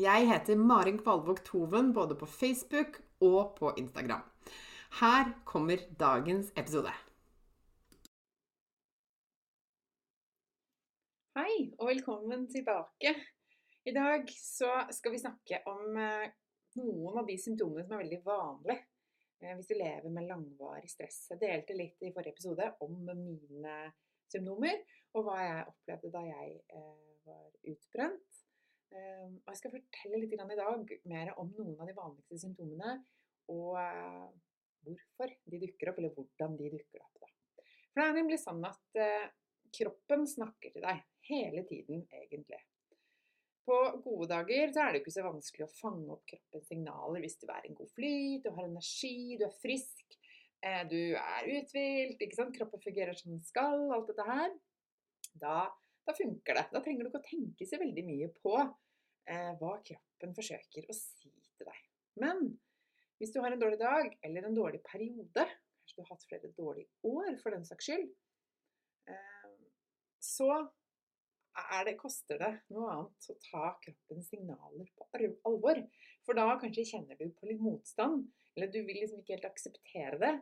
Jeg heter Marin Kvalvåg Toven både på Facebook og på Instagram. Her kommer dagens episode. Hei, og velkommen tilbake. I dag skal vi snakke om eh, noen av de symptomene som er veldig vanlige eh, hvis du lever med langvarig stress. Jeg delte litt i forrige episode om mine symptomer og hva jeg opplevde da jeg eh, var utbrent. Ehm, og jeg skal fortelle litt i dag mer om noen av de vanligste symptomene, og eh, hvorfor de dukker opp, eller hvordan de dukker opp. Da. For det er nemlig sånn at eh, kroppen snakker til deg hele tiden, egentlig. På gode dager så er det ikke så vanskelig å fange opp kroppens signaler hvis du er i en god flyt, du har energi, du er frisk, eh, du er uthvilt, kroppen fungerer som den skal, alt dette her. Da da funker det. Da trenger du ikke å tenke så veldig mye på eh, hva kroppen forsøker å si til deg. Men hvis du har en dårlig dag eller en dårlig periode, kanskje du har hatt flere dårlige år for den saks skyld, eh, så det, koster det noe annet å ta kroppens signaler på alvor. For da kanskje kjenner du på litt motstand, eller du vil liksom ikke helt akseptere det.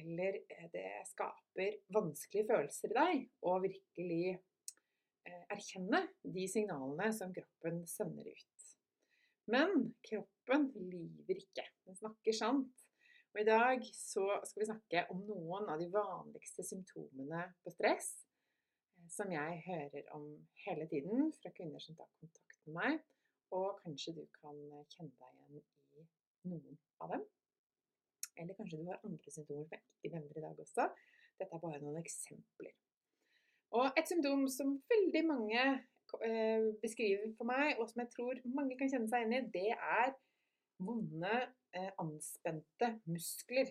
Eller eh, det skaper vanskelige følelser i deg, og virkelig erkjenne de signalene som kroppen sender ut. Men kroppen lyver ikke. Den snakker sant. Og I dag skal vi snakke om noen av de vanligste symptomene på stress eh, som jeg hører om hele tiden fra kvinner som tar kontakt med meg. Og kanskje du kan kjenne deg igjen i noen av dem. Eller kanskje du har andre symptomer som jeg ikke i dag også. Dette er bare noen eksempler. Og et symptom som veldig mange eh, beskriver for meg, og som jeg tror mange kan kjenne seg inn i, det er vonde, eh, anspente muskler.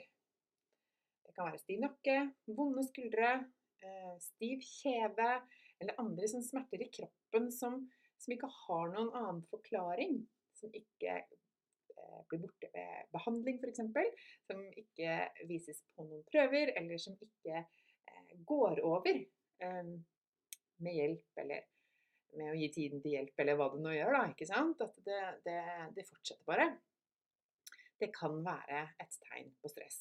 Det kan være stiv nakke, vonde skuldre, eh, stiv kjeve eller andre som smerter i kroppen som, som ikke har noen annen forklaring. Som ikke blir borte ved behandling, f.eks. Som ikke vises på noen prøver, eller som ikke går over med hjelp, eller med å gi tiden til hjelp, eller hva det nå gjør, da. ikke sant? At det, det, det fortsetter bare. Det kan være et tegn på stress.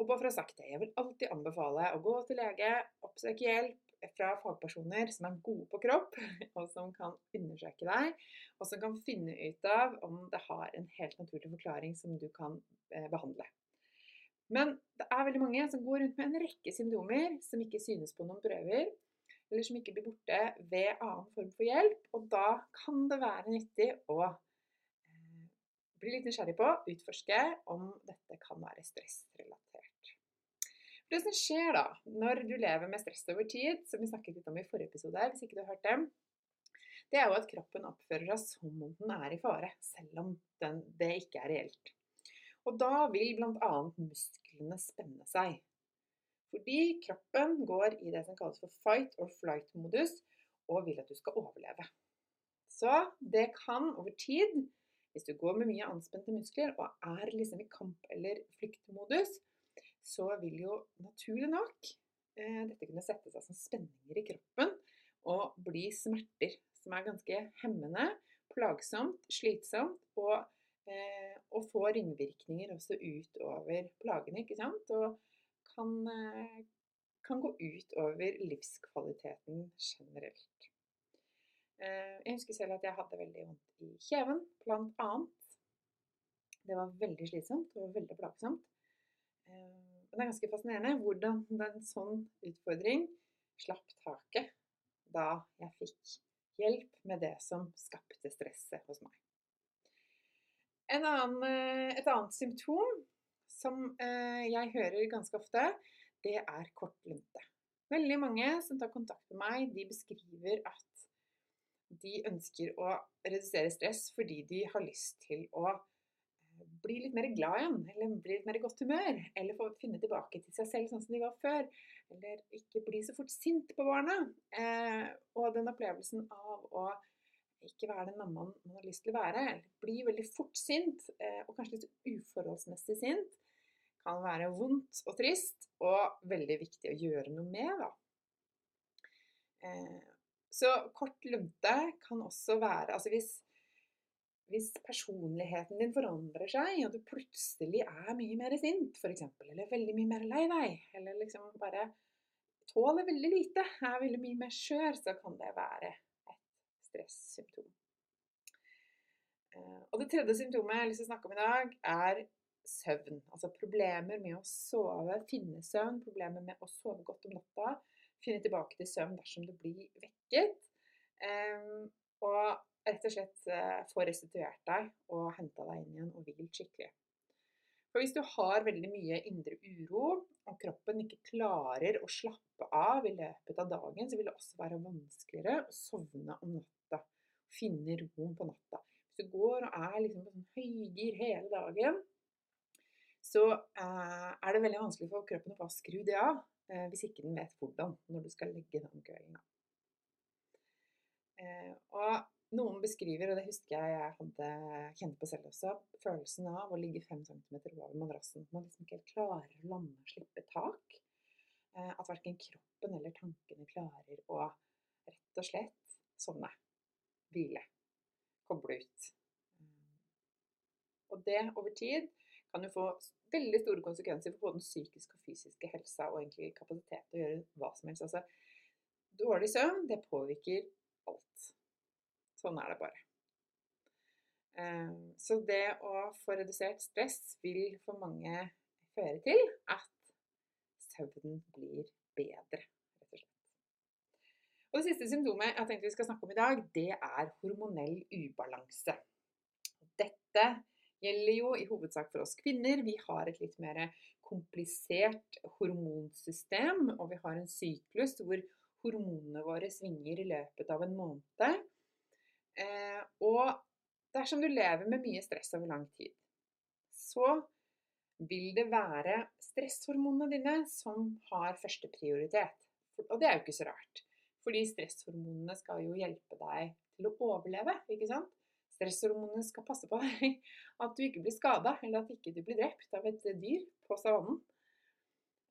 Og bare for å ha sagt det, jeg vil alltid anbefale å gå til lege, oppsøke hjelp fra fagpersoner som er gode på kropp, og som kan undersøke deg, og som kan finne ut av om det har en helt naturlig forklaring som du kan eh, behandle. Men det er veldig mange som går rundt med en rekke symptomer som ikke synes på noen prøver, eller som ikke blir borte ved annen form for hjelp. Og da kan det være nyttig å eh, bli litt nysgjerrig på, utforske om dette kan være stressrelatert. Det som skjer da, når du lever med stress over tid, som vi snakket litt om i forrige episode, hvis ikke du har hørt dem, det er jo at kroppen oppfører seg som om den er i fare, selv om den, det ikke er reelt. Og da vil bl.a. musklene spenne seg. Fordi kroppen går i det som kalles for fight or flight-modus, og vil at du skal overleve. Så det kan over tid, hvis du går med mye anspente muskler og er liksom i kamp- eller flyktmodus, så vil jo naturlig nok eh, dette kunne sette seg som spenninger i kroppen og bli smerter som er ganske hemmende plagsomt, slitsomt og, og får ringvirkninger også utover plagene, ikke sant? Og kan, eh, kan gå utover livskvaliteten generelt. Eh, jeg husker selv at jeg hadde veldig vondt i kjeven, blant annet. Det var veldig slitsomt og veldig plagsomt. Eh, det er ganske fascinerende hvordan en sånn utfordring slapp taket da jeg fikk hjelp med det som skapte stresset hos meg. Annen, eh, et annet symptom som jeg hører ganske ofte, det er kort lunte. Veldig mange som tar kontakt med meg, de beskriver at de ønsker å redusere stress fordi de har lyst til å eh, bli litt mer glad igjen, eller bli litt mer i godt humør. Eller få finne tilbake til seg selv sånn som de var før. Eller ikke bli så fort sint på barna. Eh, og den opplevelsen av å ikke være den mammaen man har lyst til å være, bli veldig fort sint, eh, og kanskje litt uforholdsmessig sint, kan være vondt og trist, og veldig viktig å gjøre noe med. Da. Eh, så kort lunte kan også være Altså hvis, hvis personligheten din forandrer seg, og du plutselig er mye mer sint, f.eks., eller veldig mye mer lei deg, eller liksom bare tåler veldig lite, er veldig mye mer skjør, så kan det være stressymptom. Eh, og det tredje symptomet jeg har lyst til å snakke om i dag, er søvn. Altså problemer med å sove, finne søvn, problemer med å sove godt om natta finne tilbake til søvn dersom du blir vekket. Um, og rett og slett uh, få restituert deg og henta deg inn igjen og hvilt skikkelig. For hvis du har veldig mye indre uro, og kroppen ikke klarer å slappe av i løpet av dagen, så vil det også være vanskeligere å sovne om natta. Finne roen på natta. Hvis du går og er liksom på sånn høygir hele dagen, så uh, er det veldig vanskelig for kroppen å få skru det av. Eh, hvis ikke den vet hvordan når du skal legge den kvelden. Eh, og noen beskriver, og det husker jeg jeg hadde kjent på selv også, følelsen av å ligge fem centimeter over madrassen. Man liksom ikke helt klarer å lande og slippe tak. Eh, at verken kroppen eller tankene klarer å rett og slett sovne. Hvile. Koble ut. Og det over tid kan jo få veldig store konsekvenser for både den psykiske og fysiske helsa og egentlig kapasitet til å gjøre hva som helst. Altså, dårlig søvn, det påvirker alt. Sånn er det bare. Ehm, så det å få redusert stress vil for mange føre til at søvnen blir bedre, og det siste symptomet jeg tenkte vi skal snakke om i dag, det er hormonell ubalanse. Dette gjelder jo i hovedsak for oss kvinner. Vi har et litt mer komplisert hormonsystem, og vi har en syklus hvor hormonene våre svinger i løpet av en måned. Eh, og dersom du lever med mye stress over lang tid, så vil det være stresshormonene dine som har førsteprioritet. Og det er jo ikke så rart. Fordi stresshormonene skal jo hjelpe deg til å overleve, ikke sant? Stresshormonene skal passe på deg, at du ikke blir skada, eller at ikke du blir drept av et dyr på savannen.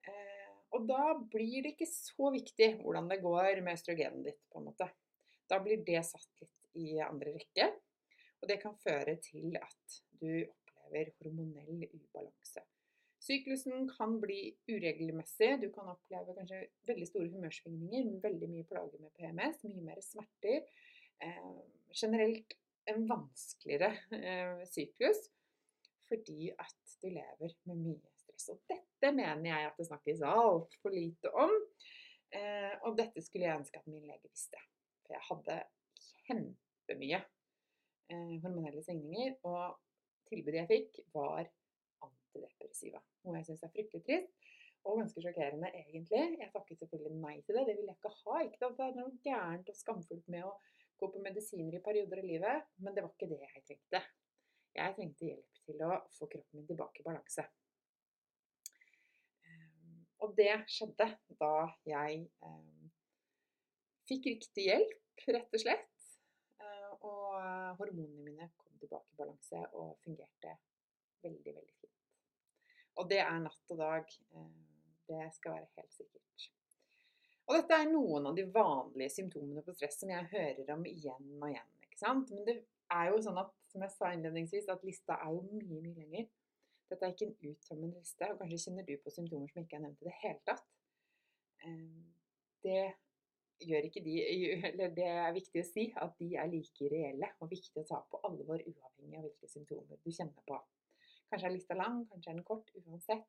Eh, og da blir det ikke så viktig hvordan det går med østrogenet ditt, på en måte. Da blir det satt litt i andre rekke, og det kan føre til at du opplever hormonell ubalanse. Syklusen kan bli uregelmessig. Du kan oppleve kanskje veldig store humørsvingninger, veldig mye plager med PMS, mye mer smerter. Eh, generelt en vanskeligere eh, syklus fordi at du lever med mye stress. Og dette mener jeg at det snakkes altfor lite om. Eh, og dette skulle jeg ønske at min lege visste. For jeg hadde kjempemye eh, hormonelle svingninger. Og tilbudet jeg fikk, var antidepressiva. Noe jeg syns er fryktelig trist. Og ganske sjokkerende, egentlig. Jeg takket selvfølgelig nei til det. Det ville jeg ikke ha. Ikke at det er noe gærent og skamfullt med å gå på medisiner i perioder av livet, men det var ikke det jeg trengte. Jeg trengte hjelp til å få kroppen min tilbake i balanse. Ehm, og det skjedde da jeg eh, fikk riktig hjelp, rett og slett. Eh, og hormonene mine kom tilbake i balanse og fungerte veldig, veldig fint. Og det er natt og dag. Eh, det skal være helt sikkert. Og dette er noen av de vanlige symptomene på stress som jeg hører om igjen og igjen. ikke sant? Men det er jo sånn at, som jeg sa innledningsvis, at lista er jo mye, mye lenger. Dette er ikke en uttømmende liste, og kanskje kjenner du på symptomer som ikke er nevnt i det hele tatt. Ehm, det gjør ikke de Eller det er viktig å si at de er like reelle og viktig å ta på alvor, uavhengig av hvilke symptomer du kjenner på. Kanskje er lista lang, kanskje er den kort. Uansett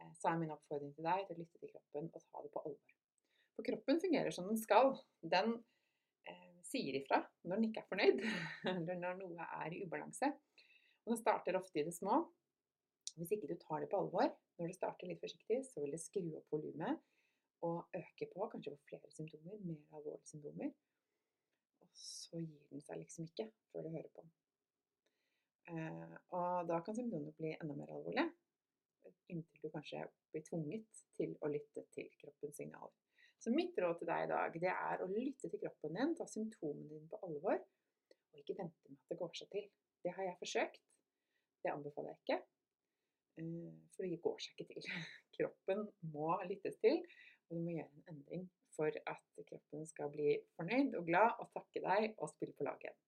eh, så er min oppfordring til deg til å lytte til kroppen og ta det på alvor. For kroppen fungerer som den skal. Den eh, sier ifra når den ikke er fornøyd, eller når noe er i ubalanse. Og den starter ofte i det små. Hvis ikke du tar det på alvor når du starter litt forsiktig, så vil det skru opp volumet og øke på, kanskje på flere symptomer, mer alvorlige symptomer. Og så gir den seg liksom ikke før du hører på. Og da kan symptomene bli enda mer alvorlige, inntil du kanskje blir tvunget til å lytte til kroppens signaler. Så mitt råd til deg i dag det er å lytte til kroppen din, ta symptomene dine på alvor, og ikke vente med at det går seg til. Det har jeg forsøkt. Det anbefaler jeg ikke. Eh, for det går seg ikke til. Kroppen må lyttes til, og du må gjøre en endring for at kroppen skal bli fornøyd og glad og takke deg og spille på lag igjen.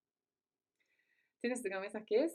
Til neste gang vi snakkes,